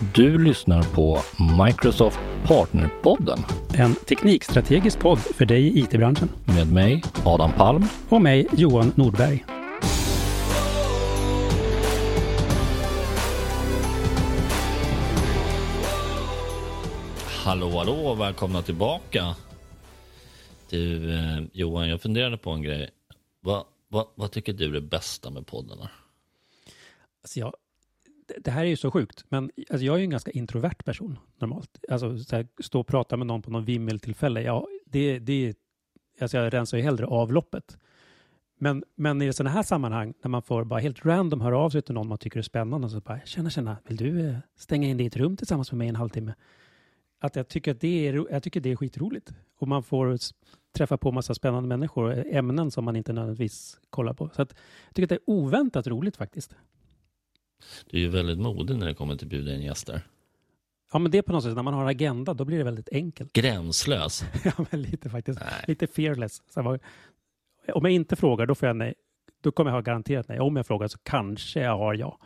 Du lyssnar på Microsoft Partnerpodden En teknikstrategisk podd för dig i IT-branschen. med mig, Adam Palm. Och mig, Johan Nordberg. Hallå, hallå och välkomna tillbaka. Du, eh, Johan, jag funderade på en grej. Vad, vad, vad tycker du är det bästa med poddarna? Alltså jag, det- här är ju så sjukt, men alltså jag är ju en ganska introvert person normalt. Alltså så här, stå och prata med någon på någon vimmeltillfälle, ja, det, det, alltså jag rensar ju hellre avloppet. Men, men i sådana här sammanhang, när man får bara helt random höra av sig till någon man tycker är spännande, så bara, tjena, tjena, vill du eh, stänga in dig i ett rum tillsammans med mig en halvtimme? Att jag tycker att det är, jag tycker det är skitroligt. Och man får träffa på massa spännande människor, och ämnen som man inte nödvändigtvis kollar på. Så att, jag tycker att det är oväntat roligt faktiskt. Du är ju väldigt modig när det kommer till att bjuda in gäster. Ja, men det är på något sätt, när man har agenda, då blir det väldigt enkelt. Gränslös. ja, men lite faktiskt. Nej. Lite fearless. Vad- om jag inte frågar, då får jag nej. Då kommer jag ha garanterat nej. Om jag frågar så kanske jag har ja.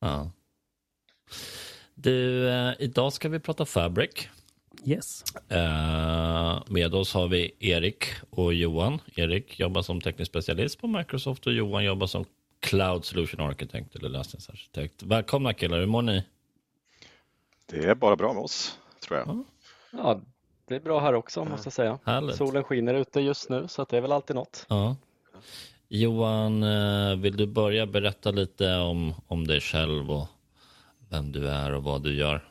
Ja. Du, eh, idag ska vi prata Fabric. Yes. Eh, med oss har vi Erik och Johan. Erik jobbar som teknisk specialist på Microsoft och Johan jobbar som Cloud Solution Architect eller lösningsarkitekt. Välkomna killar, hur mår ni? Det är bara bra med oss, tror jag. Ja. Ja, det är bra här också måste jag säga. Härligt. Solen skiner ute just nu så att det är väl alltid något. Ja. Johan, eh, vill du börja berätta lite om, om dig själv och vem du är och vad du gör?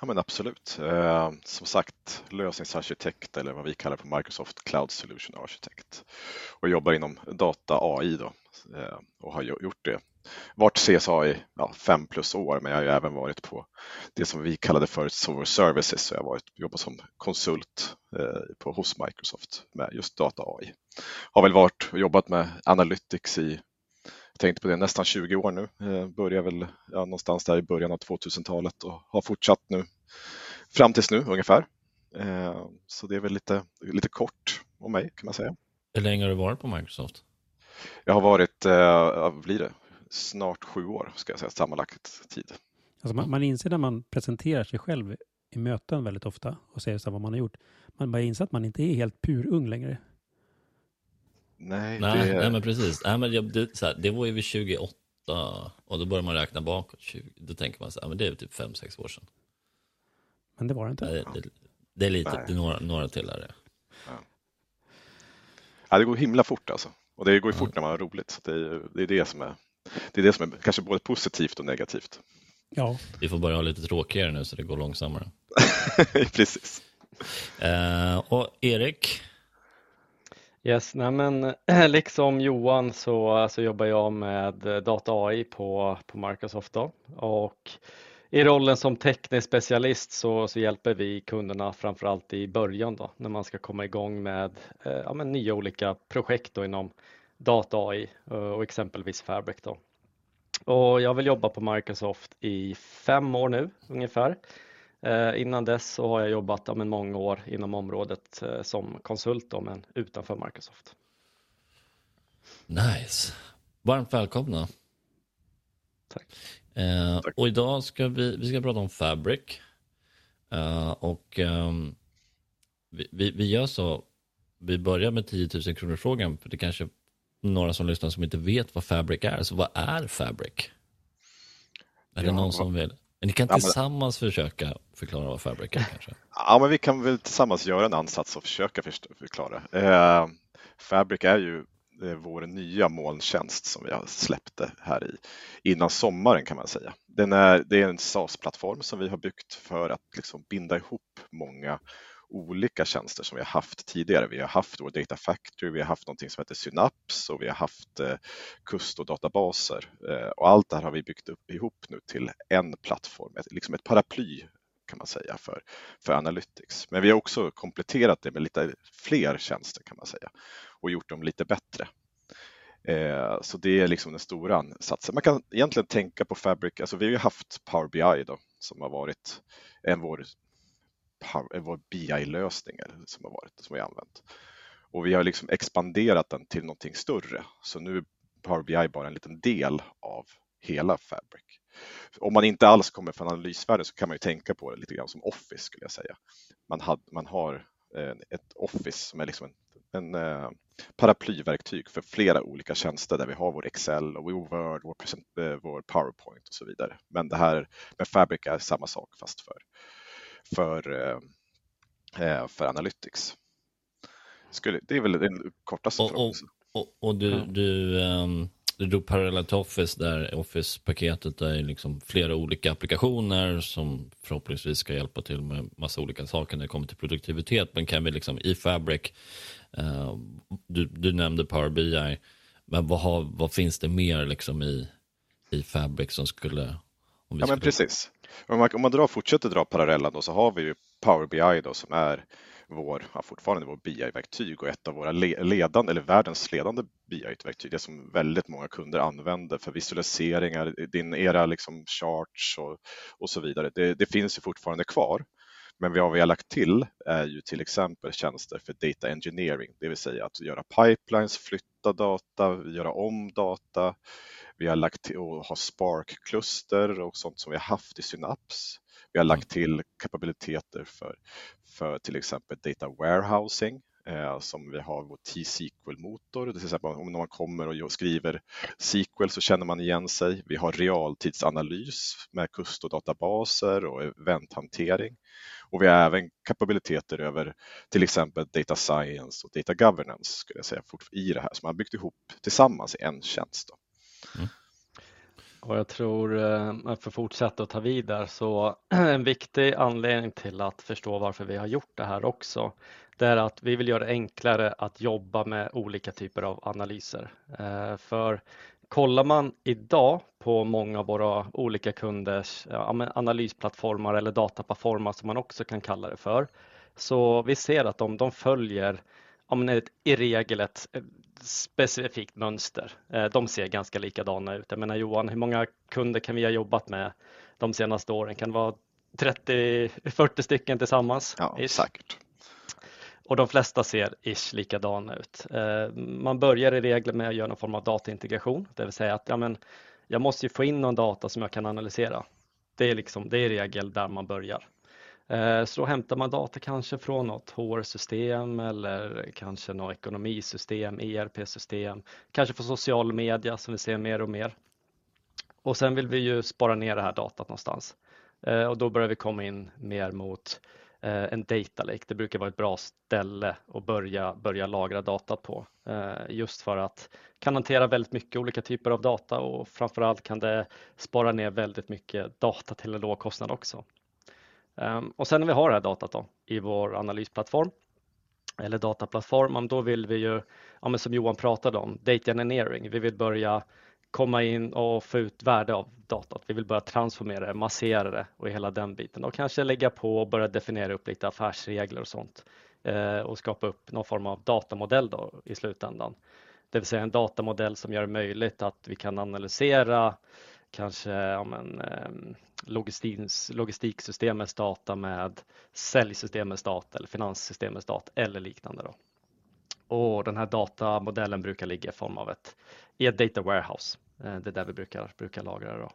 Ja, men absolut. Eh, som sagt, lösningsarkitekt eller vad vi kallar på Microsoft Cloud Solution Architect och jobbar inom data AI då eh, Eh, och har gjort det. Varit CSA i ja, fem plus år, men jag har ju även varit på det som vi kallade för Software Services, så jag har varit, jobbat som konsult eh, på, hos Microsoft med just data AI. Har väl varit och jobbat med Analytics i jag tänkte på det nästan 20 år nu. Började börjar väl ja, någonstans där i början av 2000-talet och har fortsatt nu fram tills nu ungefär. Så det är väl lite, lite kort om mig kan man säga. Hur länge har du varit på Microsoft? Jag har varit, eh, ja, vad blir det, snart sju år ska jag säga, sammanlagt tid. Alltså man, man inser när man presenterar sig själv i möten väldigt ofta och säger så här vad man har gjort. Man bara inser att man inte är helt purung längre. Nej, Nej, det, nej men precis. Nej, men jag, det, så här, det var ju vid 28 och då börjar man räkna bakåt. 20, då tänker man så här, men det är typ 5-6 år sedan. Men det var det inte. Nej, det, det är lite, det är några, några till är det. ja, det går himla fort alltså. Och det går ju fort när man har roligt. Så det, är, det är det som är det är det som är kanske både positivt och negativt. Ja, Vi får börja ha lite tråkigare nu så det går långsammare. Precis. Eh, och Erik, Yes, nej men liksom Johan så, så jobbar jag med data AI på, på Microsoft då. och i rollen som teknisk specialist så, så hjälper vi kunderna framförallt i början då när man ska komma igång med eh, ja, men nya olika projekt då inom data AI eh, och exempelvis Fabric då. Och jag har väl jobbat på Microsoft i fem år nu ungefär. Eh, innan dess så har jag jobbat ja, men många år inom området eh, som konsult då, men utanför Microsoft. nice. Varmt välkomna. Tack. Eh, och idag ska vi, vi ska prata om Fabric. Eh, och ehm, vi, vi, vi gör så, vi börjar med 10 000 kronor frågan för det kanske är några som lyssnar som inte vet vad Fabric är. Så vad är Fabric? Är det Ja, någon vad- som vill? Ni kan Ja, men- tillsammans försöka förklara vad Fabric är kanske. Ja, men vi kan väl tillsammans göra en ansats och försöka förklara. Eh, Fabric är ju eh, Eh, vår nya molntjänst som vi har här i innan sommaren kan man säga. Den är, det är en SaaS-plattform som vi har byggt för att liksom binda ihop många olika tjänster som vi har haft tidigare. Vi har haft vår Data Factory, vi har haft någonting som heter Synapse och vi har haft eh, och databaser Eh, och allt det här har vi byggt upp ihop nu till en plattform, ett, liksom ett paraply kan man säga för, för Analytics. Men vi har också kompletterat det med lite fler tjänster kan man säga och gjort dem lite bättre. Eh, så det är liksom den stora ansatsen. Man kan egentligen tänka på Fabric, alltså vi har ju haft Power BI då som har varit en vår, vår BI-lösning som har varit, som vi har använt. Och vi har liksom expanderat den till någonting större. Så nu är Power BI bara en liten del av hela Fabric. om man inte alls kommer från analysvärlden så kan man ju tänka på det lite grann som Office skulle jag säga. Man, had, man har eh, ett Office som är liksom en, en eh, paraplyverktyg för flera olika tjänster där vi har vår Excel och vår Word, vår, present, eh, vår PowerPoint och så vidare. Men det här med Fabric är samma sak fast för, för, eh, för Analytics. Skulle, det är väl den kortaste och, frågan. Och, och, och, du, du um du drog parallellt till Office där Office-paketet är liksom flera olika applikationer som förhoppningsvis ska hjälpa till med massa olika saker när det kommer till produktivitet. Men kan vi liksom i Fabric, uh, du, du nämnde Power BI, men vad, har, vad finns det mer liksom i, i Fabric som skulle... ja skulle... men precis. Om man, om man drar, fortsätter dra parallellen då så har vi ju Power BI då som är vår, ja, fortfarande vår BI-verktyg och ett av våra ledande, eller världens ledande BI-verktyg, det som väldigt många kunder använder för visualiseringar, din era liksom charts och, och så vidare. Det, det finns ju fortfarande kvar. Men vad vi har lagt till är ju till exempel tjänster för data engineering, det vill säga att göra pipelines, flytta data, göra om data. Vi har lagt till och ha Spark-kluster och sånt som vi har haft i Synapse. Vi har lagt mm. till kapabiliteter för, för till exempel data warehousing eh, som vi har vår T-SQL-motor. Till exempel om man kommer och skriver SQL så känner man igen sig. Vi har realtidsanalys med kustodatabaser och eventhantering. Och vi har även kapabiliteter över till exempel data science och data governance skulle jag säga, i det här som man har byggt ihop tillsammans i en tjänst. Mm. Och jag tror, eh, för att fortsätta att ta vid där, så en viktig anledning till att förstå varför vi har gjort det här också, det är att vi vill göra det enklare att jobba med olika typer av analyser. Eh, för kollar man idag på många av våra olika kunders analysplattformar eller dataplattformar som man också kan kalla det för, så vi ser att de, de följer ja, ett, i regel ett specifikt mönster. Eh, de ser ganska likadana ut. Jag menar Johan, hur många kunder kan vi ha jobbat med de senaste åren? Kan det vara 30-40 stycken tillsammans? Ja, ish. säkert. Och de flesta ser ish likadana ut. Eh, man börjar i regel med att göra någon form av dataintegration, det vill säga att ja, men, jag måste ju få in någon data som jag kan analysera. Det är, liksom, det är i regel där man börjar. Eh, så då hämtar man data kanske från något HR-system eller kanske något ekonomisystem, ERP-system, kanske från social media som vi ser mer och mer. Och sen vill vi ju spara ner det här datat någonstans eh, och då börjar vi komma in mer mot eh, en data lake. Det brukar vara ett bra ställe att börja, börja lagra data på just för att kan hantera väldigt mycket olika typer av data och framförallt kan det spara ner väldigt mycket data till en låg kostnad också. Ehm, och sen när vi har det här datat då, i vår analysplattform eller dataplattform, då vill vi ju, ja, som Johan pratade om, data engineering. Vi vill börja komma in och få ut värde av datat. Vi vill börja transformera det, massera det och hela den biten och kanske lägga på och börja definiera upp lite affärsregler och sånt eh, och skapa upp någon form av datamodell då i slutändan. Det vill säga en datamodell som gör det möjligt att vi kan analysera kanske ja, men, ehm, logistiksystemets data med säljsystemets data eller finanssystemets data eller liknande. Då. Och den här datamodellen brukar ligga i form av ett, i ett data warehouse. Eh, det är där vi brukar, brukar lagra det.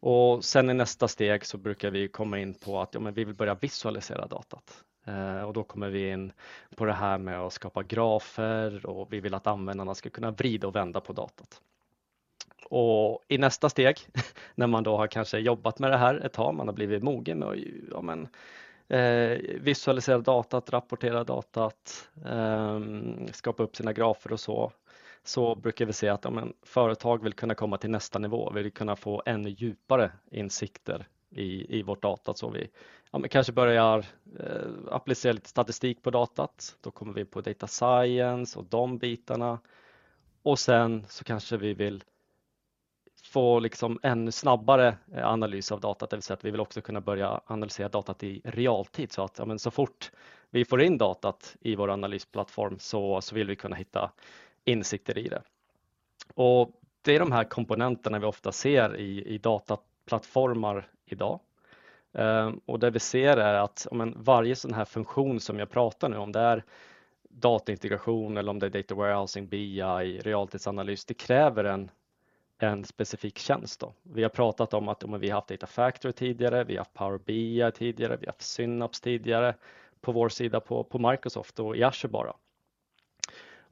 Och sen i nästa steg så brukar vi komma in på att ja, men vi vill börja visualisera datat. Eh, och då kommer vi in på det här med att skapa grafer och vi vill att användarna ska kunna vrida och vända på datat. Och i nästa steg, när man då har kanske jobbat med det här ett tag, man har blivit mogen med att ja, men, eh, visualisera datat, rapportera datat, eh, skapa upp sina grafer och så, så brukar vi se att ja, men, företag vill kunna komma till nästa nivå, vill kunna få ännu djupare insikter i, i vårt data. Så vi ja, men kanske börjar eh, applicera lite statistik på datat. Då kommer vi på data science och de bitarna. Och sen så kanske vi vill få liksom ännu snabbare eh, analys av datat, det vill säga att vi vill också kunna börja analysera datat i realtid så att ja, men så fort vi får in datat i vår analysplattform så, så vill vi kunna hitta insikter i det. Och Det är de här komponenterna vi ofta ser i, i dataplattformar idag. Ehm, och det vi ser är att men, varje sån här funktion som jag pratar nu om, det är dataintegration eller om det är data warehousing, BI, realtidsanalys, det kräver en en specifik tjänst. Då. Vi har pratat om att om vi har haft Data Factory tidigare, vi har haft Power BI tidigare, vi har haft Synapse tidigare på vår sida på, på Microsoft och i Azure bara.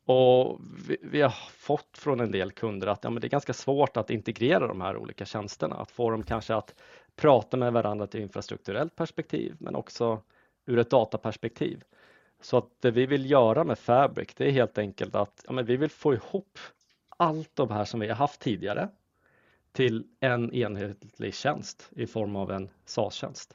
Och vi, vi, har fått från en del kunder att ja, men det är ganska svårt att integrera de här olika tjänsterna, att få dem kanske att prata med varandra till infrastrukturellt perspektiv men också ur ett dataperspektiv. Så att det vi vill göra med Fabric det är helt enkelt att ja, men vi vill få ihop allt de här som vi har haft tidigare till en enhetlig tjänst i form av en SAS-tjänst.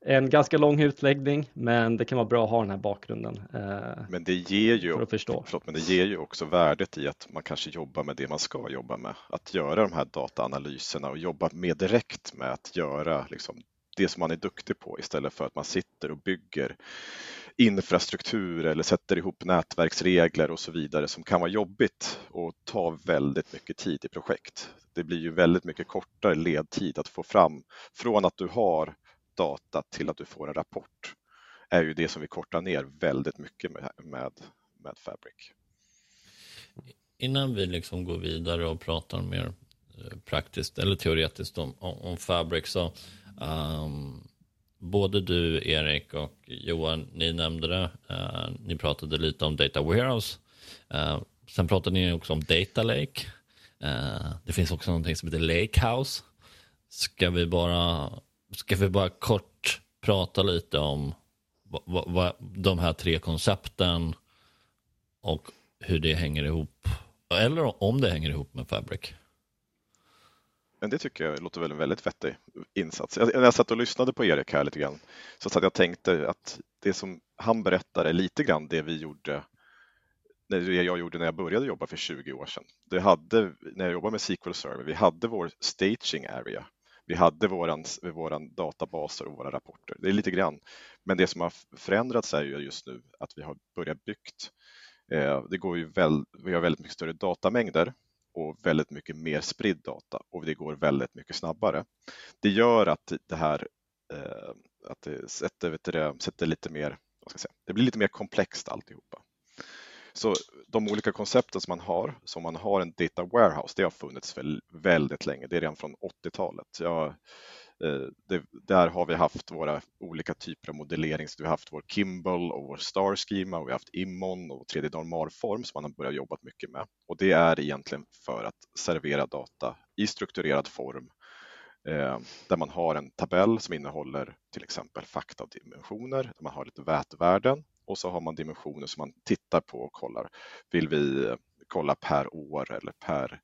En ganska lång utläggning, men det kan vara bra att ha den här bakgrunden. Eh, men det ger ju, för att förstå. Förlåt, men det ger ju också värdet i att man kanske jobbar med det man ska jobba med. Att göra de här dataanalyserna och jobba mer direkt med att göra liksom, det som man är duktig på istället för att man sitter och bygger infrastruktur eller sätter ihop nätverksregler och så vidare som kan vara jobbigt och ta väldigt mycket tid i projekt. Det blir ju väldigt mycket kortare ledtid att få fram från att du har data till att du får en rapport är ju det som vi kortar ner väldigt mycket med, med, med Fabric. Innan vi liksom går vidare och pratar mer eh, praktiskt eller teoretiskt om, om Fabric så um, både du Erik och Johan, ni nämnde det, uh, ni pratade lite om Data Warehouse. Uh, sen pratade ni också om Data Lake. Uh, det finns också någonting som heter Lakehouse. Ska vi bara Ska vi bara kort prata lite om vad, vad, de här tre koncepten och hur det hänger ihop, eller om det hänger ihop med Fabric? Men det tycker jag låter väl en väldigt vettig insats. Jag, när jag satt och lyssnade på Erik här lite grann så satt jag och tänkte att det som han berättar är lite grann det vi gjorde det jag gjorde när jag började jobba för 20 år sedan. Det hade, när jag jobbade med SQL Server, vi hade vår staging area vi hade våran, våran databaser och våra rapporter. Det är lite grann. Men det som har förändrats är ju just nu att vi har börjat byggt. Eh, det går ju väl, vi har väldigt mycket större datamängder och väldigt mycket mer spridd data och det går väldigt mycket snabbare. Det gör att det här eh, att det sätter, vet du, sätter lite mer, vad ska jag säga, det blir lite mer komplext alltihopa. Så de olika koncepten som man har, som man har en data warehouse, det har funnits för väldigt länge. Det är redan från 80-talet. Jag, Eh, det, där har vi haft våra olika typer av modellering. Så vi har haft vår Kimball och vår Star Schema och vi har haft Immon och 3D normalform som man har börjat jobba mycket med. Och det är egentligen för att servera data i strukturerad form eh, där man har en tabell som innehåller till exempel fakta och dimensioner, där man har lite vätvärden och så har man dimensioner som man tittar på och kollar. Vill vi eh, kolla per år eller per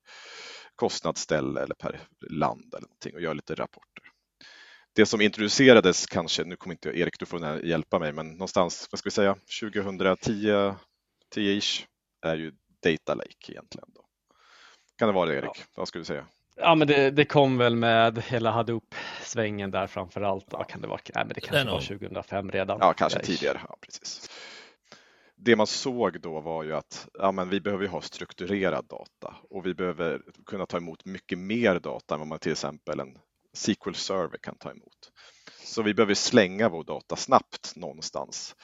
kostnadsställe eller per land eller någonting och göra lite rapporter. Det som introducerades kanske, nu kommer inte Erik, du får hjälpa mig, men någonstans, vad ska vi säga, 2010, 10-ish är ju Data Lake egentligen. Då. Kan det vara det Erik? Ja. Vad skulle du säga? Ja, men det, det, kom väl med hela Hadoop-svängen där framför allt. Ja, kan det vara? Nej, men det kanske det var 2005 redan. Ja, kanske tidigare. Ja, precis. Det man såg då var ju att ja, men vi behöver ha strukturerad data och vi behöver kunna ta emot mycket mer data än vad man till exempel en SQL Server kan ta emot. Så vi behöver slänga vår data snabbt någonstans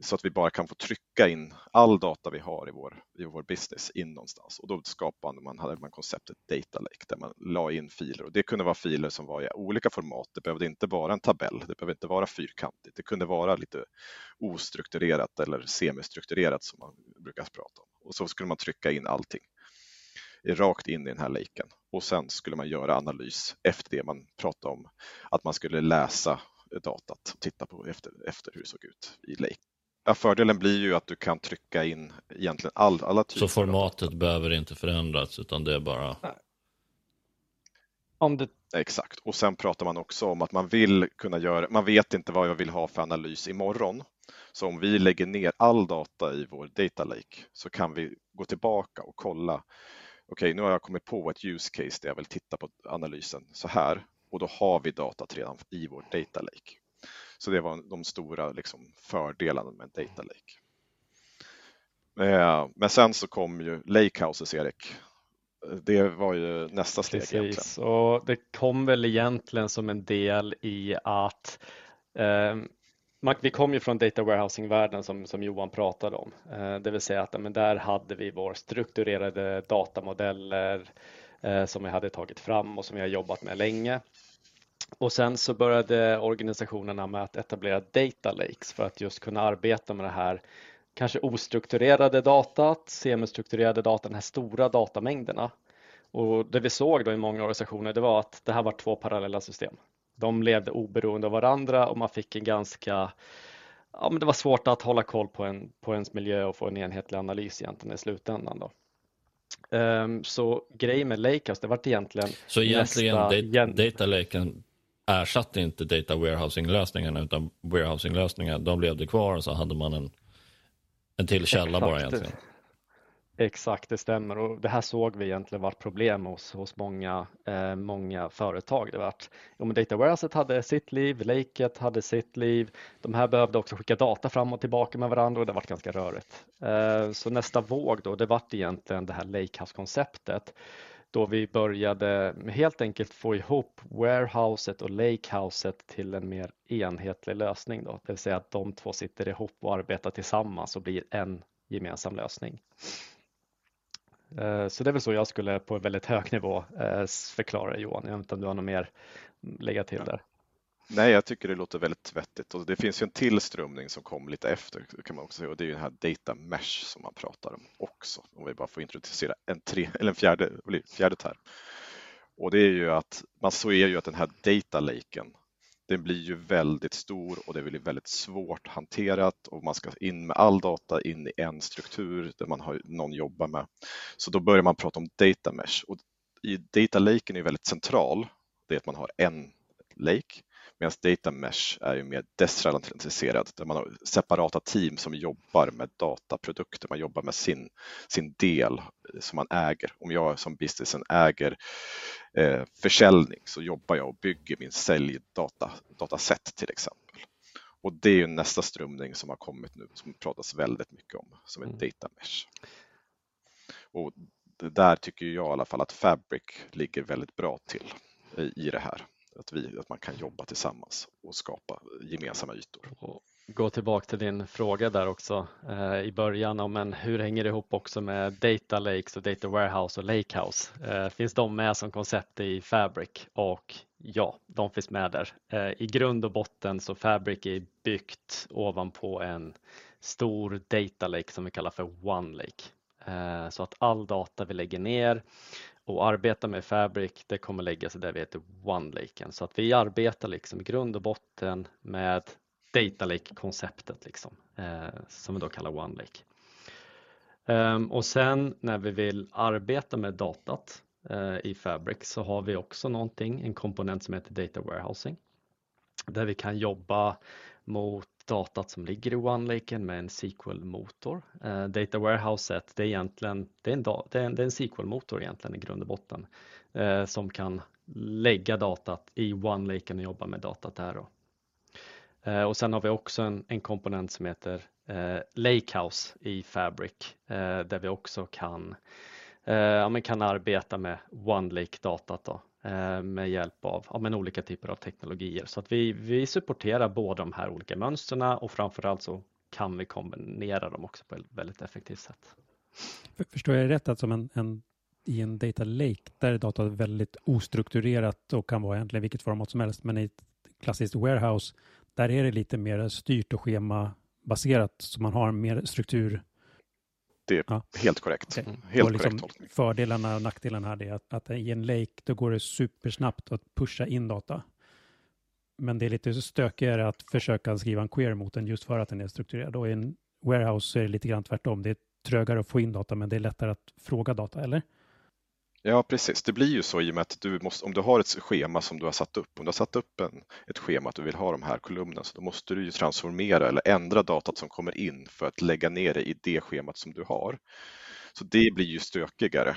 så att vi bara kan få trycka in all data vi har i vår, i vår business in någonstans och då skapade man, hade man konceptet Data Lake där man la in filer och det kunde vara filer som var i olika format. Det behövde inte vara en tabell, det behövde inte vara fyrkantigt. Det kunde vara lite ostrukturerat eller semistrukturerat som man brukar prata om och så skulle man trycka in allting rakt in i den här laken och sen skulle man göra analys efter det man pratade om att man skulle läsa datat och titta på efter, efter hur det såg ut i lake. Ja, fördelen blir ju att du kan trycka in egentligen all, alla typer. Så formatet behöver inte förändras utan det är bara... Om det... Exakt, och sen pratar man också om att man vill kunna göra, man vet inte vad jag vill ha för analys imorgon. Så om vi lägger ner all data i vår data lake så kan vi gå tillbaka och kolla. Okej, okay, nu har jag kommit på ett use case där jag vill titta på analysen så här och då har vi datat redan i vår data lake. Så det var de stora liksom, fördelarna med Data Lake. Eh, men sen så kom ju Lakehouses, Erik. Det var ju nästa steg Precis, egentligen. och det kom väl egentligen som en del i att eh, vi kom ju från data warehousing-världen som, som Johan pratade om, eh, det vill säga att men där hade vi vår strukturerade datamodeller, eh, som vi hade tagit fram och som vi har jobbat med länge. Och sen så började organisationerna med att etablera data lakes för att just kunna arbeta med det här kanske ostrukturerade datat, semistrukturerade data, de här stora datamängderna. Och det vi såg då i många organisationer det var att det här var två parallella system. De levde oberoende av varandra och man fick en ganska ja, men det var svårt att hålla koll på, en, på ens miljö och få en enhetlig analys egentligen i slutändan. Då. Um, så grejen med Lakehouse, det var egentligen Så egentligen nästa... data laken ersatte inte data warehousing-lösningarna utan warehousing-lösningar, de levde kvar och så hade man en, en till källa bara egentligen. Exakt, det stämmer och det här såg vi egentligen var ett problem hos, hos många, eh, många företag. Det vart, ja, men Data Warehouset hade sitt liv, Laket hade sitt liv. De här behövde också skicka data fram och tillbaka med varandra och det var ganska rörigt. Eh, så nästa våg då, det vart egentligen det här Lakehouse-konceptet då vi började helt enkelt få ihop warehouset och lakehouset till en mer enhetlig lösning. Då. Det vill säga att de två sitter ihop och arbetar tillsammans och blir en gemensam lösning. Eh, så det är väl så jag skulle på en väldigt hög nivå eh, förklara Johan. Jag vet inte om du har något mer lägga till där. Nej, jag tycker det låter väldigt vettigt och det finns ju en till strömning som kom lite efter kan man också säga och det är ju den här data mesh som man pratar om också. Om vi bara får introducera en, tre, eller en fjärde, fjärde term. Och det är ju att man ser ju att den här data laken den blir ju väldigt stor och det blir väldigt svårt hanterat och man ska in med all data in i en struktur där man har någon jobbar med. Så då börjar man prata om data mesh och i data laken är väldigt central. Det är att man har en lake Medan data mesh är ju mer decentraliserad där man har separata team som jobbar med dataprodukter. Man jobbar med sin, sin del som man äger. Om jag som businessen äger eh, försäljning så jobbar jag och bygger min säljdataset till exempel. Och det är ju nästa strömning som har kommit nu som pratas väldigt mycket om som är mm. data mesh. Och där tycker jag i alla fall att Fabric ligger väldigt bra till i det här att, vi, att man kan jobba tillsammans och skapa gemensamma ytor. Och gå tillbaka till din fråga där också eh, i början om en, hur hänger det ihop också med data lakes och data warehouse och lakehouse? Eh, finns de med som koncept i Fabric? Och ja, de finns med där. Eh, I grund och botten så Fabric är byggt ovanpå en stor data lake som vi kallar för One Lake. Eh, så att all data vi lägger ner och arbeta med Fabric, det kommer lägga sig där vi heter OneLaken. Så att vi arbetar liksom i grund och botten med Data Lake-konceptet liksom, eh, som vi då kallar OneLake. Um, ehm, och sen när vi vill arbeta med datat eh, i Fabric så har vi också någonting, en komponent som heter Data Warehousing. Där vi kan jobba mot datat som ligger i OneLaken med en SQL-motor. Uh, eh, Data Warehouset, det är egentligen det är en, det är en, det är en SQL-motor egentligen i grund och botten uh, som kan lägga datat i OneLaken och jobba med datat där. Då. Uh, och sen har vi också en, en komponent som heter Lakehouse i Fabric där vi också kan, ja, kan arbeta med OneLake-datat. Då. Eh, med hjälp av ja, men olika typer av teknologier. Så att vi, vi supporterar båda de här olika mönstren och framförallt så kan vi kombinera dem också på ett väldigt effektivt sätt. Förstår jag rätt att som en, en, i en data lake där är datat väldigt ostrukturerat och kan vara egentligen vilket format som helst, men i ett klassiskt warehouse där är det lite mer styrt och schemabaserat så man har mer struktur det är ja. helt korrekt. Okay. Helt och liksom korrekt fördelarna och nackdelarna här är att, att i en lake då går det supersnabbt att pusha in data. Men det är lite stökigare att försöka skriva en query mot den just för att den är strukturerad. Och i en warehouse så är det lite grann tvärtom. Det är trögare att få in data men det är lättare att fråga data, eller? Ja, precis. Det blir ju så i och med att du måste, om du har ett schema som du har satt upp, om du har satt upp en, ett schema att du vill ha de här kolumnerna, så då måste du ju transformera eller ändra datat som kommer in för att lägga ner det i det schemat som du har. Så det blir ju stökigare.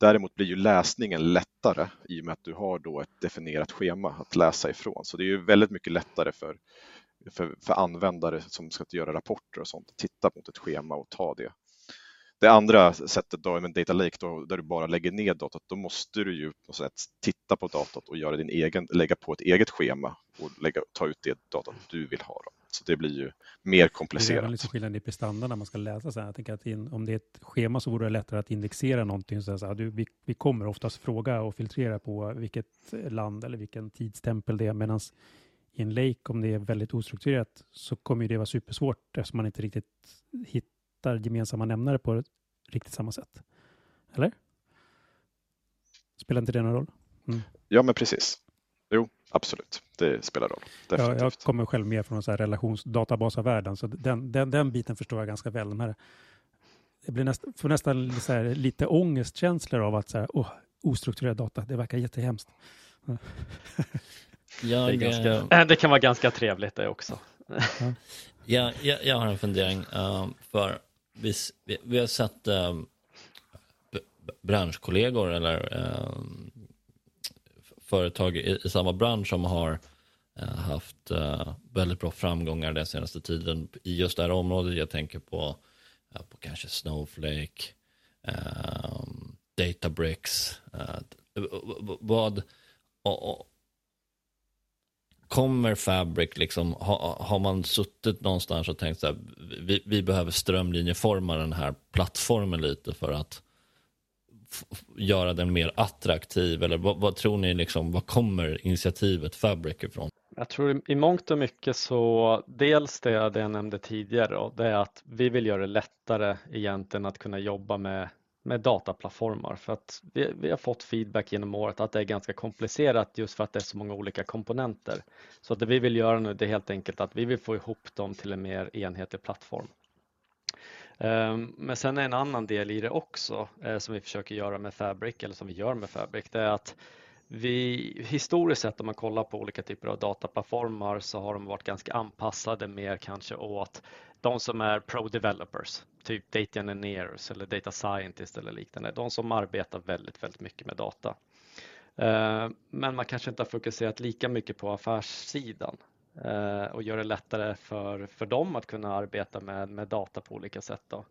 Däremot blir ju läsningen lättare i och med att du har då ett definierat schema att läsa ifrån. Så det är ju väldigt mycket lättare för, för, för användare som ska göra rapporter och sånt, att titta mot ett schema och ta det det andra sättet då, med Data Lake, då, där du bara lägger ner datat, då måste du ju på sätt titta på datat och göra din egen, lägga på ett eget schema och lägga, ta ut det datat du vill ha. Då. Så det blir ju mer komplicerat. Det är liksom skillnad i prestanda när man ska läsa. Så här. Jag tänker att in, om det är ett schema så vore det lättare att indexera någonting. Så här, du, vi, vi kommer oftast fråga och filtrera på vilket land eller vilken tidstämpel det är. Medan i en lake, om det är väldigt ostrukturerat, så kommer det vara supersvårt eftersom man inte riktigt hittar gemensamma nämnare på riktigt samma sätt. Eller? Spelar inte det någon roll? Mm. Ja, men precis. Jo, absolut. Det spelar roll. Ja, jag kommer själv mer från en relationsdatabasavärlden, så den, den, den biten förstår jag ganska väl. De här, jag blir näst, får nästan så här, lite ångestkänslor av att så här, oh, ostrukturerad data, det verkar jättehemskt. Jag, det, ganska, det, kan vara ganska trevligt det också. ja, jag, jag har en fundering. Uh, för vi, vi, har sett uh, branschkollegor eller uh, företag i, i, samma bransch som har uh, haft uh, väldigt bra framgångar den senaste tiden i just det här området. Jag tänker på, på kanske Snowflake, ehm, Databricks. Eh, vad, och, och, kommer Fabric, liksom, ha, har man suttit någonstans och tänkt att vi, vi behöver strömlinjeforma den här plattformen lite för att göra den mer attraktiv? Eller vad, vad tror ni, liksom, vad kommer initiativet Fabric ifrån? Jag tror i mångt och mycket så dels det, det jag nämnde tidigare då, det är att vi vill göra det lättare egentligen att kunna jobba med med dataplattformar för att vi, vi, har fått feedback genom året att det är ganska komplicerat just för att det är så många olika komponenter. Så det vi vill göra nu det är helt enkelt att vi vill få ihop dem till en mer enhetlig plattform. Ehm, men sen är en annan del i det också eh, som vi försöker göra med Fabric eller som vi gör med Fabric det är att vi, historiskt sett om man kollar på olika typer av dataplattformar så har de varit ganska anpassade mer kanske åt de som är pro-developers, typ data engineers eller data scientists eller liknande, de som arbetar väldigt, väldigt mycket med data. Eh, men man kanske inte har fokuserat lika mycket på affärssidan. Eh, och gör det lättare för, för dem att kunna arbeta med, med data på olika sätt. Då.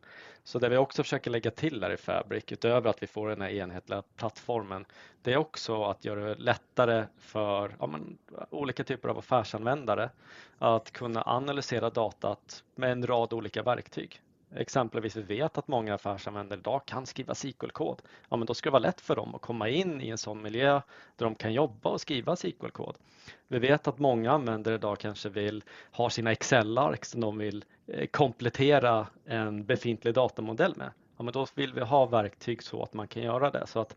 Så det vi också försöker lägga till där i Fabric, utöver att vi får den här enhetliga plattformen, det är också att göra det lättare för ja, men, olika typer av affärsanvändare att kunna analysera datat med en rad olika verktyg. Exempelvis vi vet att många affärsanvändare idag kan skriva SQL-kod. Ja, men då ska det vara lätt för dem att komma in i en sån miljö där de kan jobba och skriva SQL-kod. Vi vet att många användare idag kanske vill ha sina Excel-ark som de vill eh, komplettera en befintlig datamodell med. Ja, men då vill vi ha verktyg så att man kan göra det. Så att,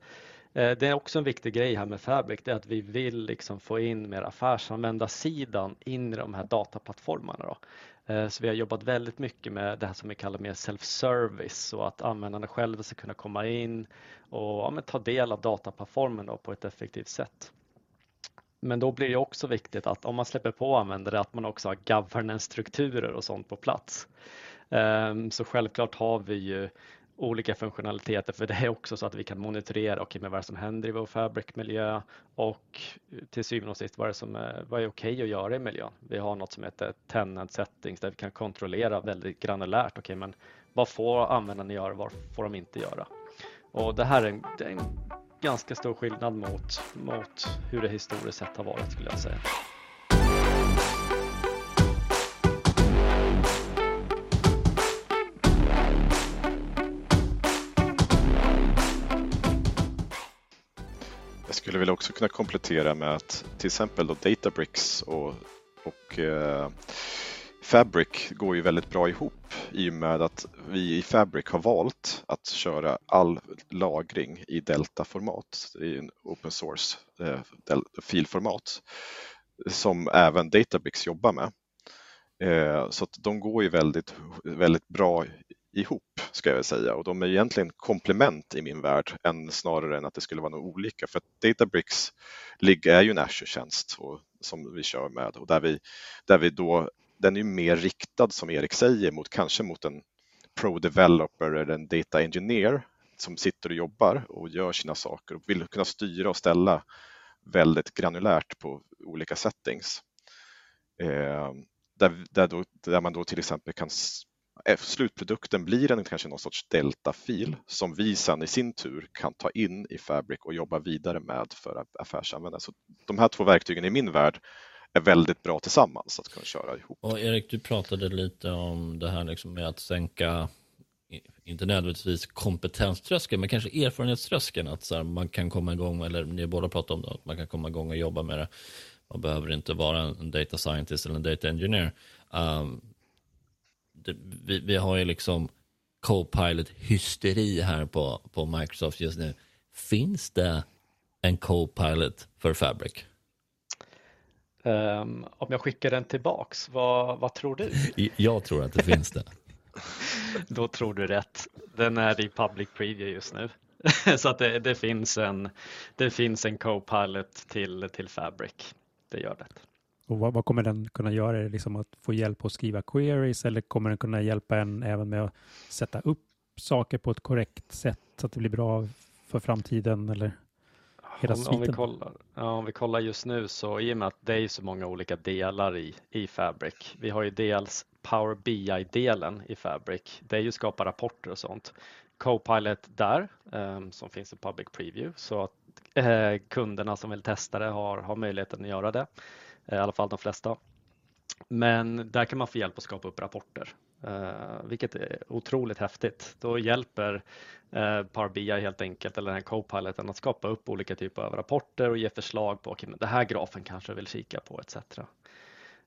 eh, det är också en viktig grej här med Fabric, det är att vi vill liksom få in mer affärsanvändarsidan in i de här dataplattformarna. Då. Eh, så vi har jobbat väldigt mycket med det här som vi kallar mer self-service och att användarna själva ska kunna komma in och ja, ta del av dataplattformen på ett effektivt sätt. Men då blir det också viktigt att om man släpper på användare att man också har governance-strukturer och sånt på plats. Ehm, så självklart har vi ju olika funktionaliteter för det är också så att vi kan monitorera okay, med vad som händer i vår Fabric-miljö och eh, till syvende och sist vad är, som är, vad är okej att göra i miljön. Vi har något som heter tenant settings där vi kan kontrollera väldigt granulärt. Okay, men vad får användarna göra? och Vad får de inte göra? Och det här är en, är en ganska stor skillnad mot, mot hur det historiskt sett har varit skulle jag säga. Skulle väl också kunna komplettera med att till exempel då Databricks och, och eh, Fabric går ju väldigt bra ihop i och med att vi i Fabric har valt att köra all lagring i Delta-format, i en open source eh, filformat som även Databricks jobbar med. Eh, så att de går ju väldigt, väldigt bra ihop ska jag väl säga. Och de är egentligen komplement i min värld än snarare än att det skulle vara något olika. För att Databricks är ju en Azure-tjänst som vi kör med. Och där vi, där vi då, den är mer riktad som Erik säger mot kanske mot en pro-developer eller en data engineer som sitter och jobbar och gör sina saker och vill kunna styra och ställa väldigt granulärt på olika settings. Eh, där, där, då, där man då till exempel kan slutprodukten blir en kanske någon sorts deltafil som vi sen i sin tur kan ta in i Fabric och jobba vidare med för affärsanvändare. Så de här två verktygen i min värld är väldigt bra tillsammans att kunna köra ihop. Och Erik, du pratade lite om det här liksom med att sänka inte nödvändigtvis kompetenströskeln, men kanske erfarenhetströskeln. Att så här, man kan komma igång, eller ni båda pratar om det, att man kan komma igång och jobba med det. Man behöver inte vara en data scientist eller en data engineer. Um, vi, vi, har ju liksom Copilot-hysteri här på, på Microsoft just nu. Finns det en Copilot för Fabric? Um, om jag skickar den tillbaks, vad, vad tror du? Jag tror att det finns det. Då tror du rätt. Den är i public preview just nu. Så att det, det, finns en, det finns en Copilot till, till Fabric. Det gör det. Och vad, vad, kommer den kunna göra? Är det liksom att få hjälp att skriva queries eller kommer den kunna hjälpa en även med att sätta upp saker på ett korrekt sätt så att det blir bra för framtiden? Eller? Om, om, vi kollar, ja, om vi kollar just nu så i och med att det är så många olika delar i, i Fabric. Vi har ju dels Power BI-delen i Fabric. Det är ju skapa rapporter och sånt. Copilot där um, som finns i Public Preview så att uh, kunderna som vill testa det har, har möjligheten att göra det. Eh, I alla fall de flesta. Men där kan man få hjälp att skapa upp rapporter, eh, vilket är otroligt häftigt. Då hjälper eh, Power BI helt enkelt, eller den här Copiloten, att skapa upp olika typer av rapporter och ge förslag på, okay, men det här grafen kanske vill kika på etc.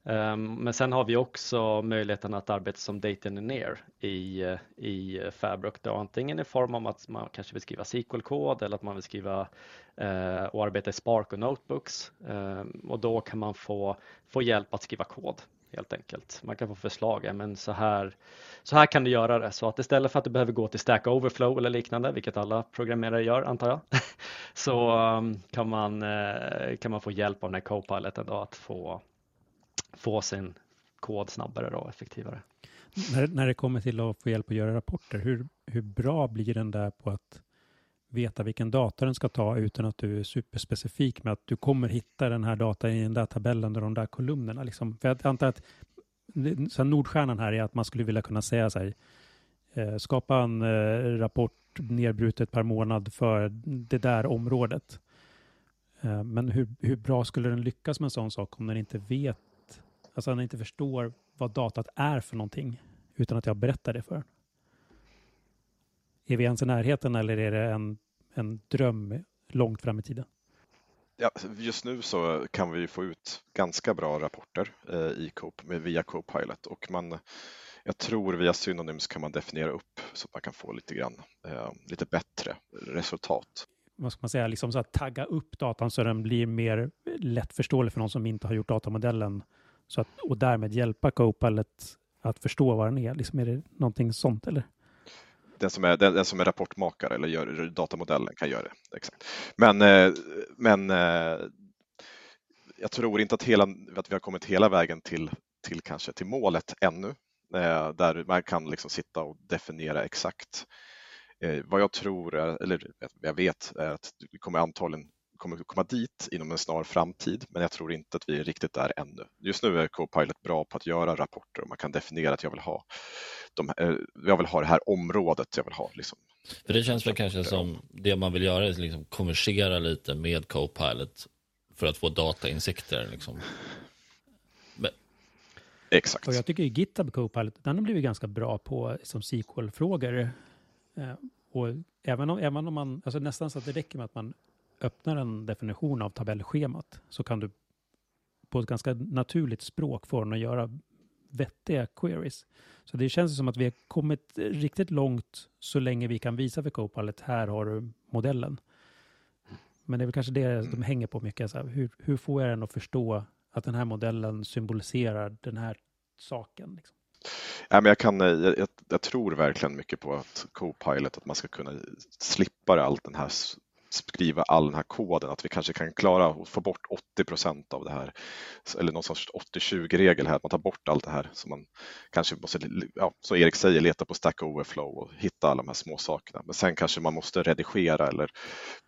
Ehm, men sen har vi också möjligheten att arbeta som data engineer i, eh, i Fabric, då, antingen i form av att man kanske vill skriva SQL-kod eller att man vill skriva eh, och arbeta i Spark och Notebooks. Eh, och då kan man få, få hjälp att skriva kod helt enkelt. Man kan få förslag, men så här, så här kan du göra det. Så att istället för att du behöver gå till Stack Overflow eller liknande, vilket alla programmerare gör antar jag, så ehm, kan, man, eh, kan man få hjälp av den här Copiloten då, att få få sin kod snabbare och effektivare. När, när det kommer till att få hjälp att göra rapporter, hur, hur bra blir den där på att veta vilken data den ska ta utan att du är superspecifik med att du kommer hitta den här datan i den där tabellen och de där kolumnerna. Liksom. För jag antar att så Nordstjärnan här är att man skulle vilja kunna säga så här, eh, skapa en eh, rapport nedbrutet per månad för det där området. Eh, men hur, hur bra skulle den lyckas med en sån sak om den inte vet Alltså han inte förstår vad datat är för någonting utan att jag berättar det för honom. Är vi ens i närheten eller är det en, en dröm långt fram i tiden? Ja, just nu så kan vi få ut ganska bra rapporter eh, i Cope, via Copilot och man, jag tror via Synonyms kan man definiera upp så att man kan få lite grann, eh, lite bättre resultat. Vad ska man säga, liksom så att tagga upp datan så den blir mer lättförståelig för någon som inte har gjort datamodellen så att, och därmed hjälpa Copilot att förstå vad den är. Liksom är det någonting sånt eller? Den som är, den, den som är rapportmakare eller gör datamodellen kan göra det. Exakt. Men, eh, men eh, jag tror inte att, hela, att vi har kommit hela vägen till, till kanske till målet ännu, eh, där man kan liksom sitta och definiera exakt vad jag tror, eller jag vet, är att vi kommer antagligen kommer komma dit inom en snar framtid, men jag tror inte att vi är riktigt där ännu. Just nu är Copilot bra på att göra rapporter och man kan definiera att jag vill ha, de, eh, jag vill ha det här området jag vill ha. Liksom. För det känns väl kanske som det man vill göra är liksom konversera lite med Copilot för att få datainsikter. Liksom. Men... Exakt. Och jag tycker ju GitHub Copilot, den har blivit ganska bra på som SQL-frågor. Eh, och även om, även om man, alltså nästan så att det räcker med att man öppnar en definition av tabellschemat så kan du på ett ganska naturligt språk få den att göra vettiga queries. Så det känns som att vi har kommit riktigt långt så länge vi kan visa för Copilot, här har du modellen. Men det är väl kanske det de hänger på mycket. Så här, hur, hur får jag den att förstå att den här modellen symboliserar den här saken? Liksom? Ja, men jag, kan, jag, jag, jag, tror verkligen mycket på att Copilot, att man ska kunna slippa allt den här skriva all den här koden, att vi kanske kan klara att få bort 80 procent av det här, eller någon sorts 80-20-regel här, att man tar bort allt det här som man kanske måste, ja, som Erik säger, leta på Stack Overflow och hitta alla de här små sakerna. Men sen kanske man måste redigera eller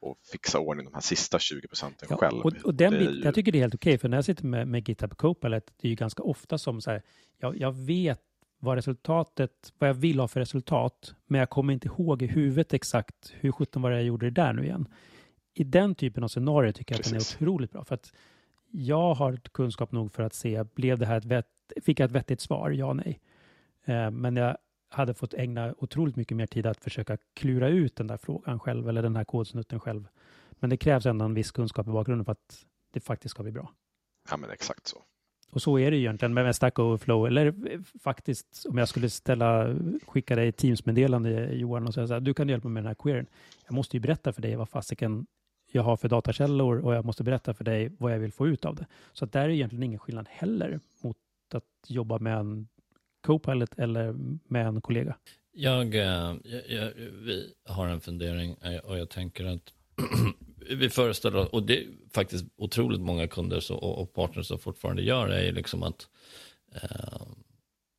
och fixa ordning de här sista 20 procenten ja, själv. Och, och den bit, ju... Jag tycker det är helt okej, okay, för när jag sitter med, med GitHub Copilot, det är ju ganska ofta som så här, jag, jag vet vad resultatet, vad jag vill ha för resultat, men jag kommer inte ihåg i huvudet exakt hur sjutton var det jag gjorde det där nu igen. I den typen av scenarier tycker jag Precis. att den är otroligt bra, för att jag har kunskap nog för att se, blev det här ett vett, fick jag ett vettigt svar? Ja, nej. Eh, men jag hade fått ägna otroligt mycket mer tid att försöka klura ut den där frågan själv eller den här kodsnutten själv. Men det krävs ändå en viss kunskap i bakgrunden för att det faktiskt ska bli bra. Ja, men exakt så. Och så är det egentligen med Stack Overflow. Eller faktiskt om jag skulle ställa, skicka dig ett Teams-meddelande Johan och säga så här, du kan hjälpa mig med den här queeren. Jag måste ju berätta för dig vad fasiken jag har för datakällor och jag måste berätta för dig vad jag vill få ut av det. Så att där är egentligen ingen skillnad heller mot att jobba med en Copilot eller med en kollega. Jag, eh, jag, jag, vi har en fundering eh, och jag tänker att vi föreställer oss, och det är faktiskt otroligt många kunder så, och, och partners som fortfarande gör det, är liksom att eh,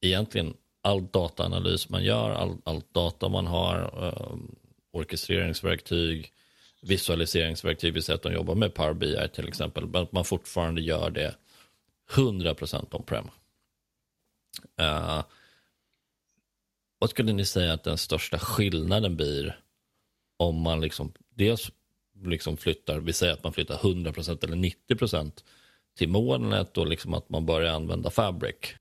egentligen all dataanalys man gör, all, all data man har, eh, orkestreringsverktyg, visualiseringsverktyg, vi säger att de jobbar med Power BI till exempel, men att man fortfarande gör det 100% on-prem. Eh, vad skulle ni säga att den största skillnaden blir om man liksom dels liksom flyttar, vi säger att man flyttar 100% eller 90% till molnet och liksom att man börjar använda Fabric?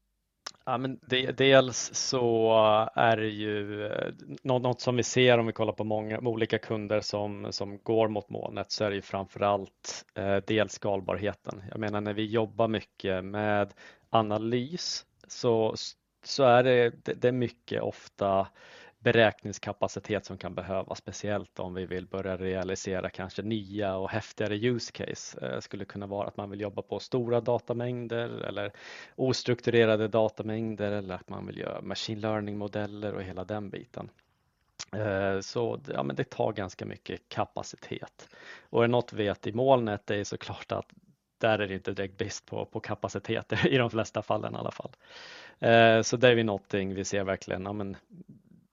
Ja, men det, dels så är det ju eh, något, något, som vi ser om vi kollar på många olika kunder som, som går mot molnet så är det ju framförallt eh, dels skalbarheten. Jag menar när vi jobbar mycket med analys så, så är det, det, det är mycket ofta beräkningskapacitet som kan behövas, speciellt om vi vill börja realisera kanske nya och häftigare use case. Det skulle kunna vara att man vill jobba på stora datamängder eller ostrukturerade datamängder eller att man vill göra machine learning modeller och hela den biten. Eh, så ja, men det tar ganska mycket kapacitet. Och är något vi vet i molnet är såklart att där är det inte direkt brist på, på kapacitet i de flesta fallen i alla fall. Eh, så det är ju någonting vi ser verkligen, ja, men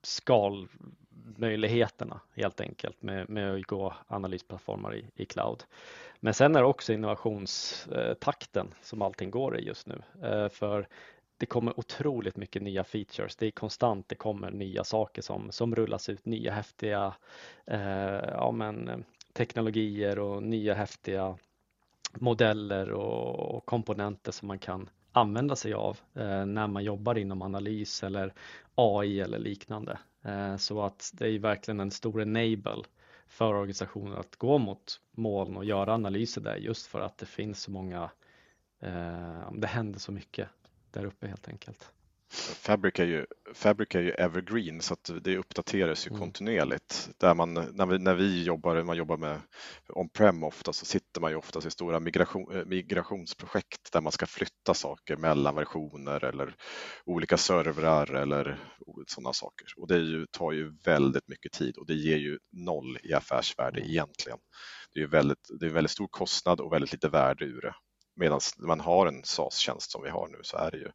skalmöjligheterna helt enkelt med, med att gå analysplattformar i, i cloud. Men sen är det också innovationstakten eh, som allting går i just nu. Eh, för det kommer otroligt mycket nya features. Det är konstant, det kommer nya saker som, som rullas ut, nya häftiga eh, ja, men, teknologier och nya häftiga modeller och, och komponenter som man kan använda sig av eh, när man jobbar inom analys eller AI eller liknande. Eh, så att det är verkligen en stor enable för organisationer att gå mot moln och göra analyser där just för att det finns så många, eh, det händer så mycket där uppe helt enkelt. Fabric är ju, Fabric är ju evergreen så att det uppdateras ju mm. kontinuerligt. Där man, när, vi, när vi jobbar, man jobbar med on-prem ofta så sitter man ju oftast i stora migration, eh, migrationsprojekt där man ska flytta saker mellan versioner eller olika servrar eller sådana saker. Och det ju, tar ju väldigt mycket tid och det ger ju noll i affärsvärde mm. egentligen. Det är ju väldigt, det är väldigt stor kostnad och väldigt lite värde ur det. Medan man har en SAS-tjänst som vi har nu så är det ju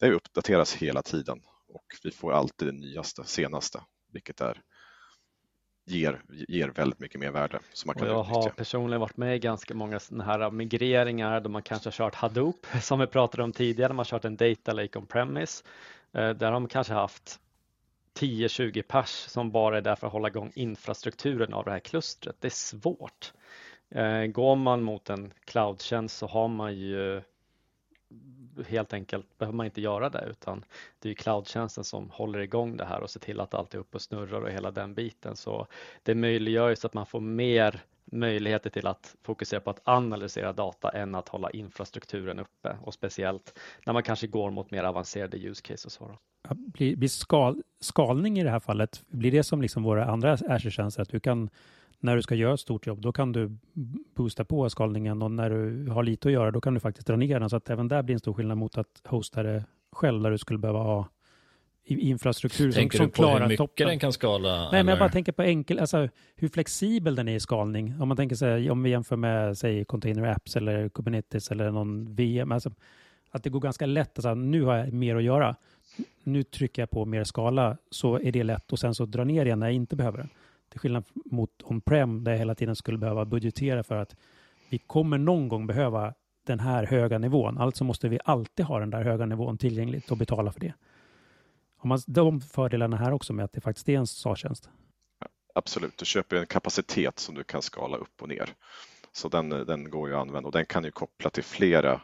det uppdateras hela tiden och vi får alltid det nyaste, senaste, vilket är, ger, ger väldigt mycket mer värde. Som man kan jag utnyttja. har personligen varit med i ganska många sådana här migreringar då man kanske har kört Hadoop som vi pratade om tidigare, man har kört en data lake on premise. Eh, där har man kanske haft 10-20 pers som bara är där för att hålla igång infrastrukturen av det här klustret. Det är svårt. Eh, går man mot en cloudtjänst så har man ju helt enkelt behöver man inte göra det utan det är cloudtjänsten som håller igång det här och ser till att allt är uppe och snurrar och hela den biten. Så det möjliggör ju så att man får mer möjligheter till att fokusera på att analysera data än att hålla infrastrukturen uppe och speciellt när man kanske går mot mer avancerade use cases. Blir, blir skal, skalning i det här fallet, blir det som liksom våra andra Azure-tjänster, att du kan när du ska göra ett stort jobb, då kan du boosta på skalningen och när du har lite att göra, då kan du faktiskt dra ner den. Så att även där blir en stor skillnad mot att hosta det själv, där du skulle behöva ha infrastruktur tänker som, som klarar toppen. Tänker du på hur mycket den kan skala? Nej, eller? men jag bara tänker på enkel, alltså hur flexibel den är i skalning. Om man tänker sig, om vi jämför med, säg, container apps eller Kubernetes eller någon VM, alltså, att det går ganska lätt, alltså, nu har jag mer att göra. Nu trycker jag på mer skala, så är det lätt och sen så dra ner igen när jag inte behöver den. Till skillnad mot on-prem där jag hela tiden skulle behöva budgetera för att vi kommer någon gång behöva den här höga nivån. Alltså måste vi alltid ha den där höga nivån tillgängligt och betala för det. Har man de fördelarna här också med att det faktiskt är en SAS-tjänst? Absolut, du köper en kapacitet som du kan skala upp och ner. Så den, den går ju att använda och den kan ju koppla till flera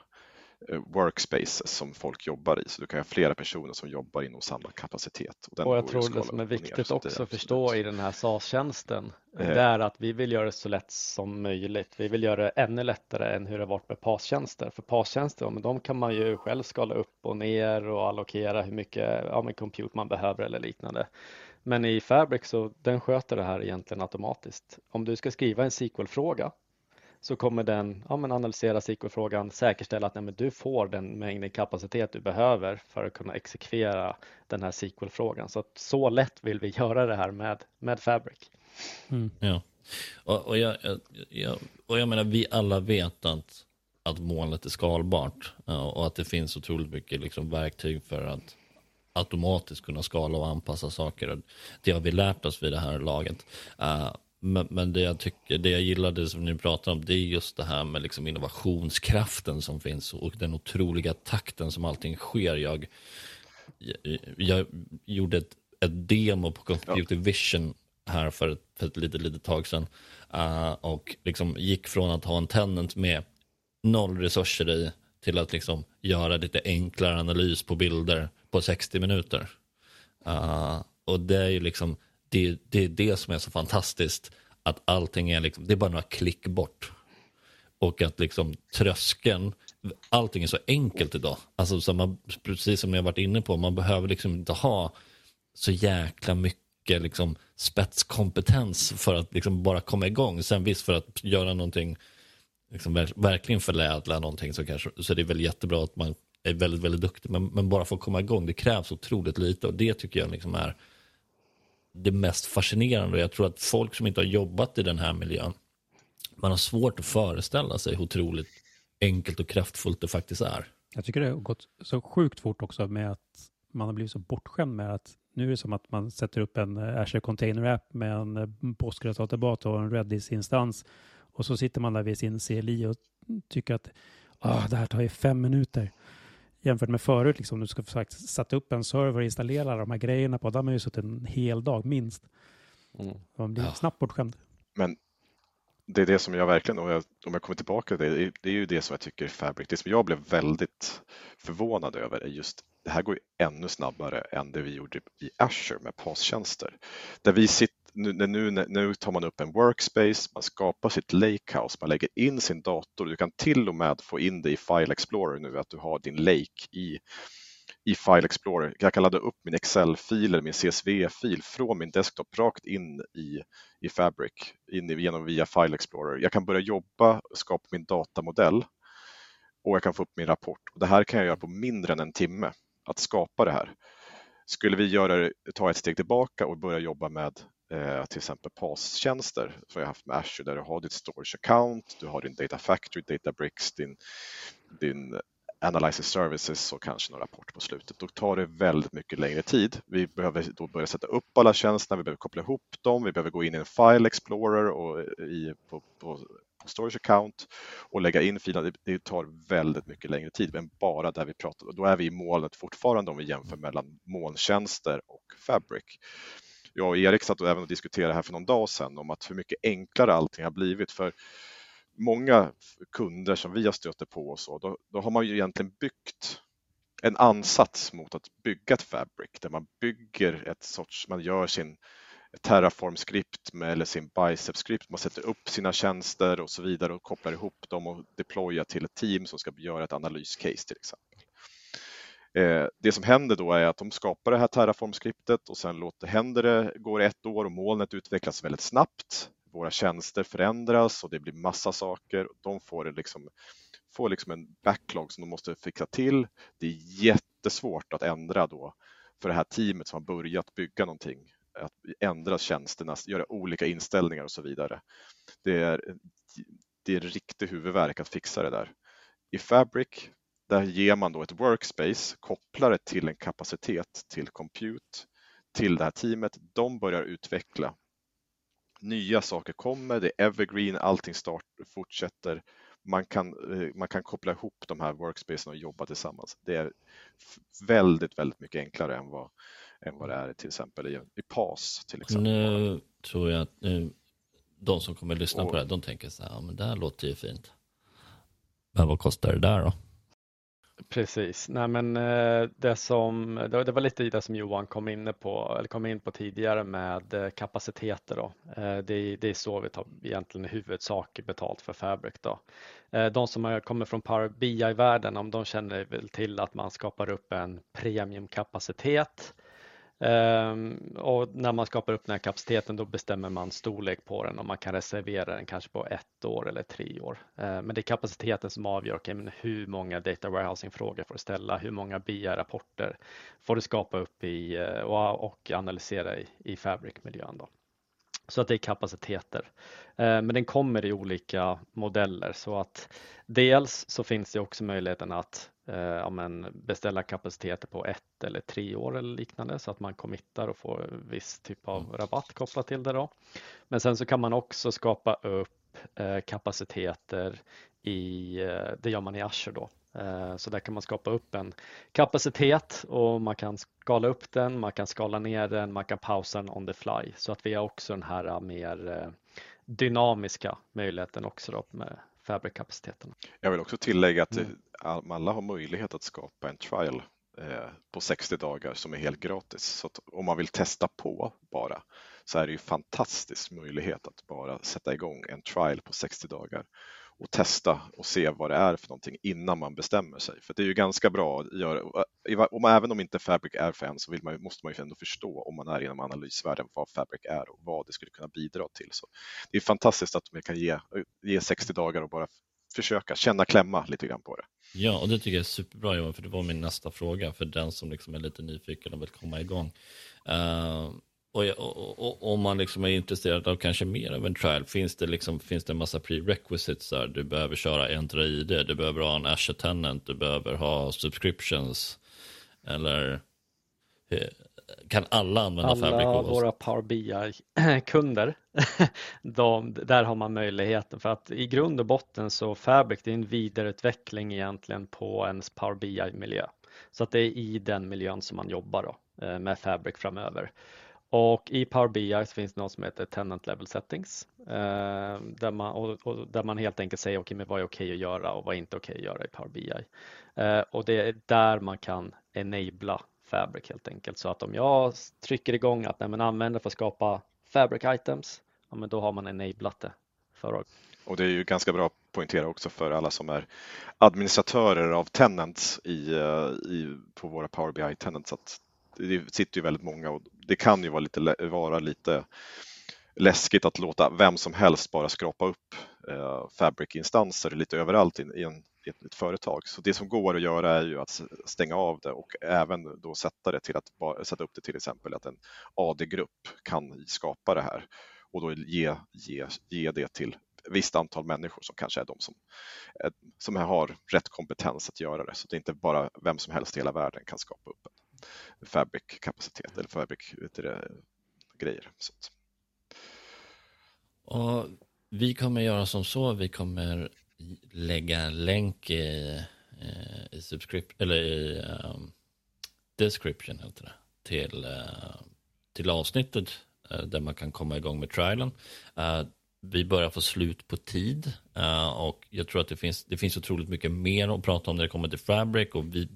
workspaces som folk jobbar i, så du kan ha flera personer som jobbar inom samma kapacitet. Och, och jag tror det som är viktigt ner, också att förstå i den här SAS-tjänsten, eh. det är att vi vill göra det så lätt som möjligt. Vi vill göra det ännu lättare än hur det varit med PAS-tjänster. För PAS-tjänster, de kan man ju själv skala upp och ner och allokera hur mycket ja, med compute man behöver eller liknande. Men i Fabric så den sköter det här egentligen automatiskt. Om du ska skriva en SQL-fråga så kommer den ja, men analysera SQL-frågan, säkerställa att nej, du får den mängden kapacitet du behöver för att kunna exekvera den här SQL-frågan. Så så lätt vill vi göra det här med, med Fabric. Mm. Ja, och, och, jag, jag, och jag menar vi alla vet att, att molnet är skalbart och att det finns otroligt mycket liksom verktyg för att automatiskt kunna skala och anpassa saker. Det har vi lärt oss vid det här laget. Men, men, det jag tycker, det jag gillade som ni pratar om, det är just det här med liksom innovationskraften som finns och den otroliga takten som allting sker. Jag, jag, jag gjorde ett, ett, demo på Computer Vision här för ett, för ett litet, litet tag sedan uh, och liksom gick från att ha en tenant med noll resurser i till att liksom göra lite enklare analys på bilder på 60 minuter. Uh, och det är ju liksom det, det är det som är så fantastiskt. Att allting är liksom, det är bara några klick bort. Och att liksom tröskeln, allting är så enkelt idag. Alltså så man, precis som jag varit inne på, man behöver liksom inte ha så jäkla mycket liksom spetskompetens för att liksom bara komma igång. Sen visst för att göra någonting, liksom verkligen förlädla någonting så, kanske, så är det väl jättebra att man är väldigt, väldigt duktig. Men, men bara för att komma igång, det krävs otroligt lite och det tycker jag liksom är det mest fascinerande. Jag tror att folk som inte har jobbat i den här miljön, man har svårt att föreställa sig hur otroligt enkelt och kraftfullt det faktiskt är. Jag tycker det har gått så sjukt fort också med att man har blivit så bortskämd med att nu är det som att man sätter upp en eh, Azure Container App med en eh, Postgres-databas och en Redis-instans och så sitter man där vid sin CLI och tycker att ah, det här tar ju fem minuter jämfört med förut, liksom, du ska faktiskt sätta upp en server och installera de här grejerna på, där har man ju suttit en hel dag minst. Mm. Man blir ja. snabbt bortskämd. Men det är det som jag verkligen, om jag, om jag kommer tillbaka till det, det är ju det som jag tycker är Fabric, det som jag blev väldigt förvånad över är just det här går ju ännu snabbare än det vi gjorde i Azure med PAS-tjänster. Där vi sitter nu, nu, nu tar man upp en workspace, man skapar sitt lakehouse, man lägger in sin dator. Du kan till och med få in det i File Explorer nu, att du har din lake i, i File Explorer. Jag kan ladda upp min Excel-fil eller min CSV-fil från min desktop rakt in i, i Fabric, in genom via File Explorer. Jag kan börja jobba, skapa min datamodell och jag kan få upp min rapport. Och det här kan jag göra på mindre än en timme, att skapa det här. Skulle vi göra, ta ett steg tillbaka och börja jobba med eh, till exempel PAS-tjänster som jag haft med Azure där du har ditt storage account, du har din Data Factory, Databricks, din, din Analysis Services och kanske någon rapport på slutet. Då tar det väldigt mycket längre tid. Vi behöver då börja sätta upp alla tjänsterna, vi behöver koppla ihop dem, vi behöver gå in i en File Explorer och i, på, på, på Storage Account och lägga in filerna. Det, det, tar väldigt mycket längre tid än bara där vi pratar. Då är vi i molnet fortfarande om vi jämför mellan molntjänster och Fabric jag och Erik satt och även och diskuterade här för någon dag sedan om att hur mycket enklare allting har blivit för många kunder som vi har stött på och så, då, då har man ju egentligen byggt en ansats mot att bygga ett Fabric där man bygger ett sorts, man gör sin Terraform-skript eller sin Bicep-skript, man sätter upp sina tjänster och så vidare och kopplar ihop dem och deployar till ett team som ska göra ett analyscase till exempel. Eh, det som händer då är att de skapar det här Terraform-skriptet och sen låter, händer det, går ett år och molnet utvecklas väldigt snabbt. Våra tjänster förändras och det blir massa saker. De får, liksom, får liksom en backlog som de måste fixa till. Det är jättesvårt att ändra då för det här teamet som har börjat bygga någonting att ändra tjänsterna, göra olika inställningar och så vidare. Det är, det är en riktig huvudvärk att fixa det där. I Fabric där ger man då ett workspace, kopplar det till en kapacitet till compute till det här teamet. De börjar utveckla. Nya saker kommer, det är evergreen, allting start, fortsätter. Man kan, eh, man kan koppla ihop de här workspacen och jobba tillsammans. Det är väldigt, väldigt mycket enklare än vad, än vad det är till exempel i, i PAS. Till exempel. Nu tror jag att nu, de som kommer lyssna Och- på det här, de tänker så här, ja men det här låter ju fint. Men vad kostar det där då? Precis, nej men eh, det som, det var lite det som Johan kom in på, eller kom in på tidigare med eh, kapaciteter då. Eh, det är, det är så vi tar egentligen i huvudsak betalt för Fabric då. De som kommer från Power BI-världen, om de känner väl till att man skapar upp en premiumkapacitet. Ehm, och när man skapar upp den här kapaciteten då bestämmer man storlek på den och man kan reservera den kanske på ett år eller tre år. Ehm, men det är kapaciteten som avgör okay, men hur många data warehousing-frågor får du ställa, hur många BI-rapporter får du skapa upp i eh, och, och analysera i, i Fabric-miljön. Då. Så att det är kapaciteter. Eh, Men den kommer i olika modeller så att dels så finns det också möjligheten att eh, ja, beställa kapaciteter på ett eller tre år eller liknande så att man committar och får viss typ av rabatt kopplat till det då. Men sen så kan man också skapa upp eh, kapaciteter i, det gör man i Azure då. Eh, Så där kan man skapa upp en kapacitet och man kan skala upp den, man kan skala ner den, man kan pausa den on the fly. Så att vi har också den här eh, mer eh, dynamiska möjligheten också då med Fabric-kapaciteten. Jag vill också tillägga att Mm. all- alla har möjlighet att skapa en trial på 60 dagar som är helt gratis. Så om man vill testa på bara så är det ju fantastisk möjlighet att bara sätta igång en trial på 60 dagar och testa och se vad det är för någonting innan man bestämmer sig. För det är ju ganska bra att göra, eh, om, även om inte Fabric är för en så vill man, måste man ju ändå förstå om man är inom analysvärlden vad Fabric är och vad det skulle kunna bidra till. Så det är fantastiskt att man kan ge, eh, ge 60 dagar och bara försöka känna klämma lite grann på det. Ja, och det tycker jag är superbra Johan, för det var min nästa fråga för den som liksom är lite nyfiken och vill komma igång. Uh, och, och, och, om man liksom är intresserad av kanske mer av en trial, finns det, liksom, finns det en massa prerequisites där? Du behöver köra Entra ID, du behöver ha en Azure Tenant, du behöver ha subscriptions, eller eh, kan alla använda Fabric? Alla våra Power BI-kunder, de, där har man möjligheten för att i grund och botten så Fabric det är en vidareutveckling egentligen på ens Power BI-miljö. Så att det är i den miljön som man jobbar då, eh, med Fabric framöver. Och i Power BI så finns det något som heter Tenant Level Settings eh, där, man, och, och där man helt enkelt säger okej, men vad är okej att göra och vad är inte okej att göra i Power BI. Eh, och det är där man kan enabla Fabric helt enkelt. Så att om jag trycker igång att nej, men användare får skapa Fabric items, ja, men då har man enablat det för Och det är ju ganska bra att poängtera också för alla som är administratörer av tenants i, eh, i, på våra Power BI tenants att det sitter ju väldigt många och det kan ju vara lite, vara lite läskigt att låta vem som helst bara skrapa upp eh, Fabric-instanser lite överallt i, i, en, i ett, ett företag. Så det som går att göra är ju att stänga av det och även då sätta det till att bara, sätta upp det till exempel att en AD-grupp kan skapa det här och då ge, ge, ge det till visst antal människor som kanske är de som, eh, som har rätt kompetens att göra det. Så det är inte bara vem som helst i hela världen kan skapa upp en Fabric-kapacitet eller Fabric-grejer. Och vi kommer göra som så, vi kommer lägga en länk i, eh, i, subscript, eller i um, description heter det, till, uh, till avsnittet uh, där man kan komma igång med trialen. Uh, vi börjar få slut på tid och jag tror att det finns, det finns otroligt mycket mer att prata om när det kommer till Fabric och vi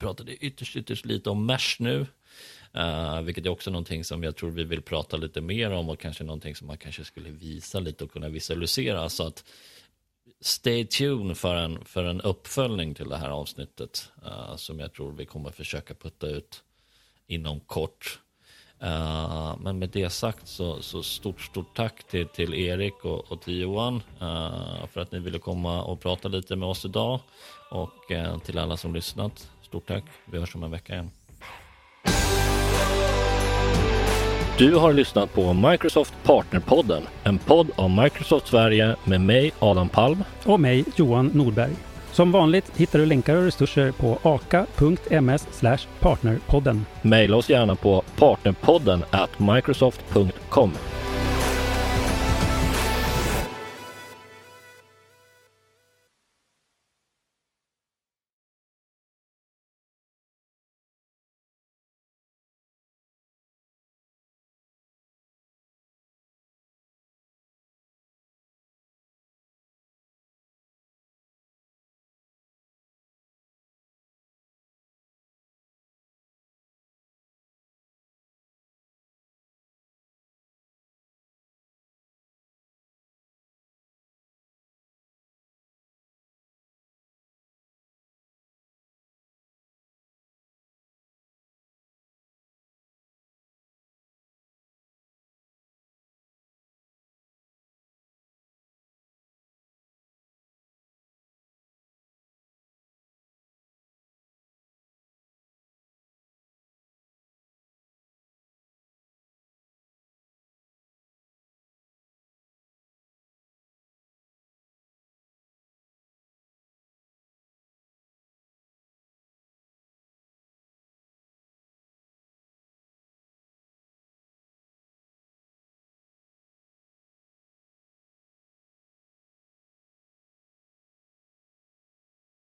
pratade ytterst, ytterst lite om Mesh nu. Uh, vilket är också någonting som jag tror vi vill prata lite mer om och kanske någonting som man kanske skulle visa lite och kunna visualisera. Så att stay tuned för en, för en uppföljning till det här avsnittet uh, som jag tror vi kommer försöka putta ut inom kort. Uh, men med det sagt så, så stort, stort tack till, till Erik och, och till Johan uh, för att ni ville komma och prata lite med oss idag. Och uh, till alla som lyssnat, stort tack. Vi hörs om en vecka igen. Du har lyssnat på Microsoft Partnerpodden, en podd om Microsoft Sverige med mig Adam Palm. Och mig, Johan Nordberg. Som vanligt hittar du länkar och resurser på aka.ms partnerpodden. Maila oss gärna på partnerpodden at microsoft.com.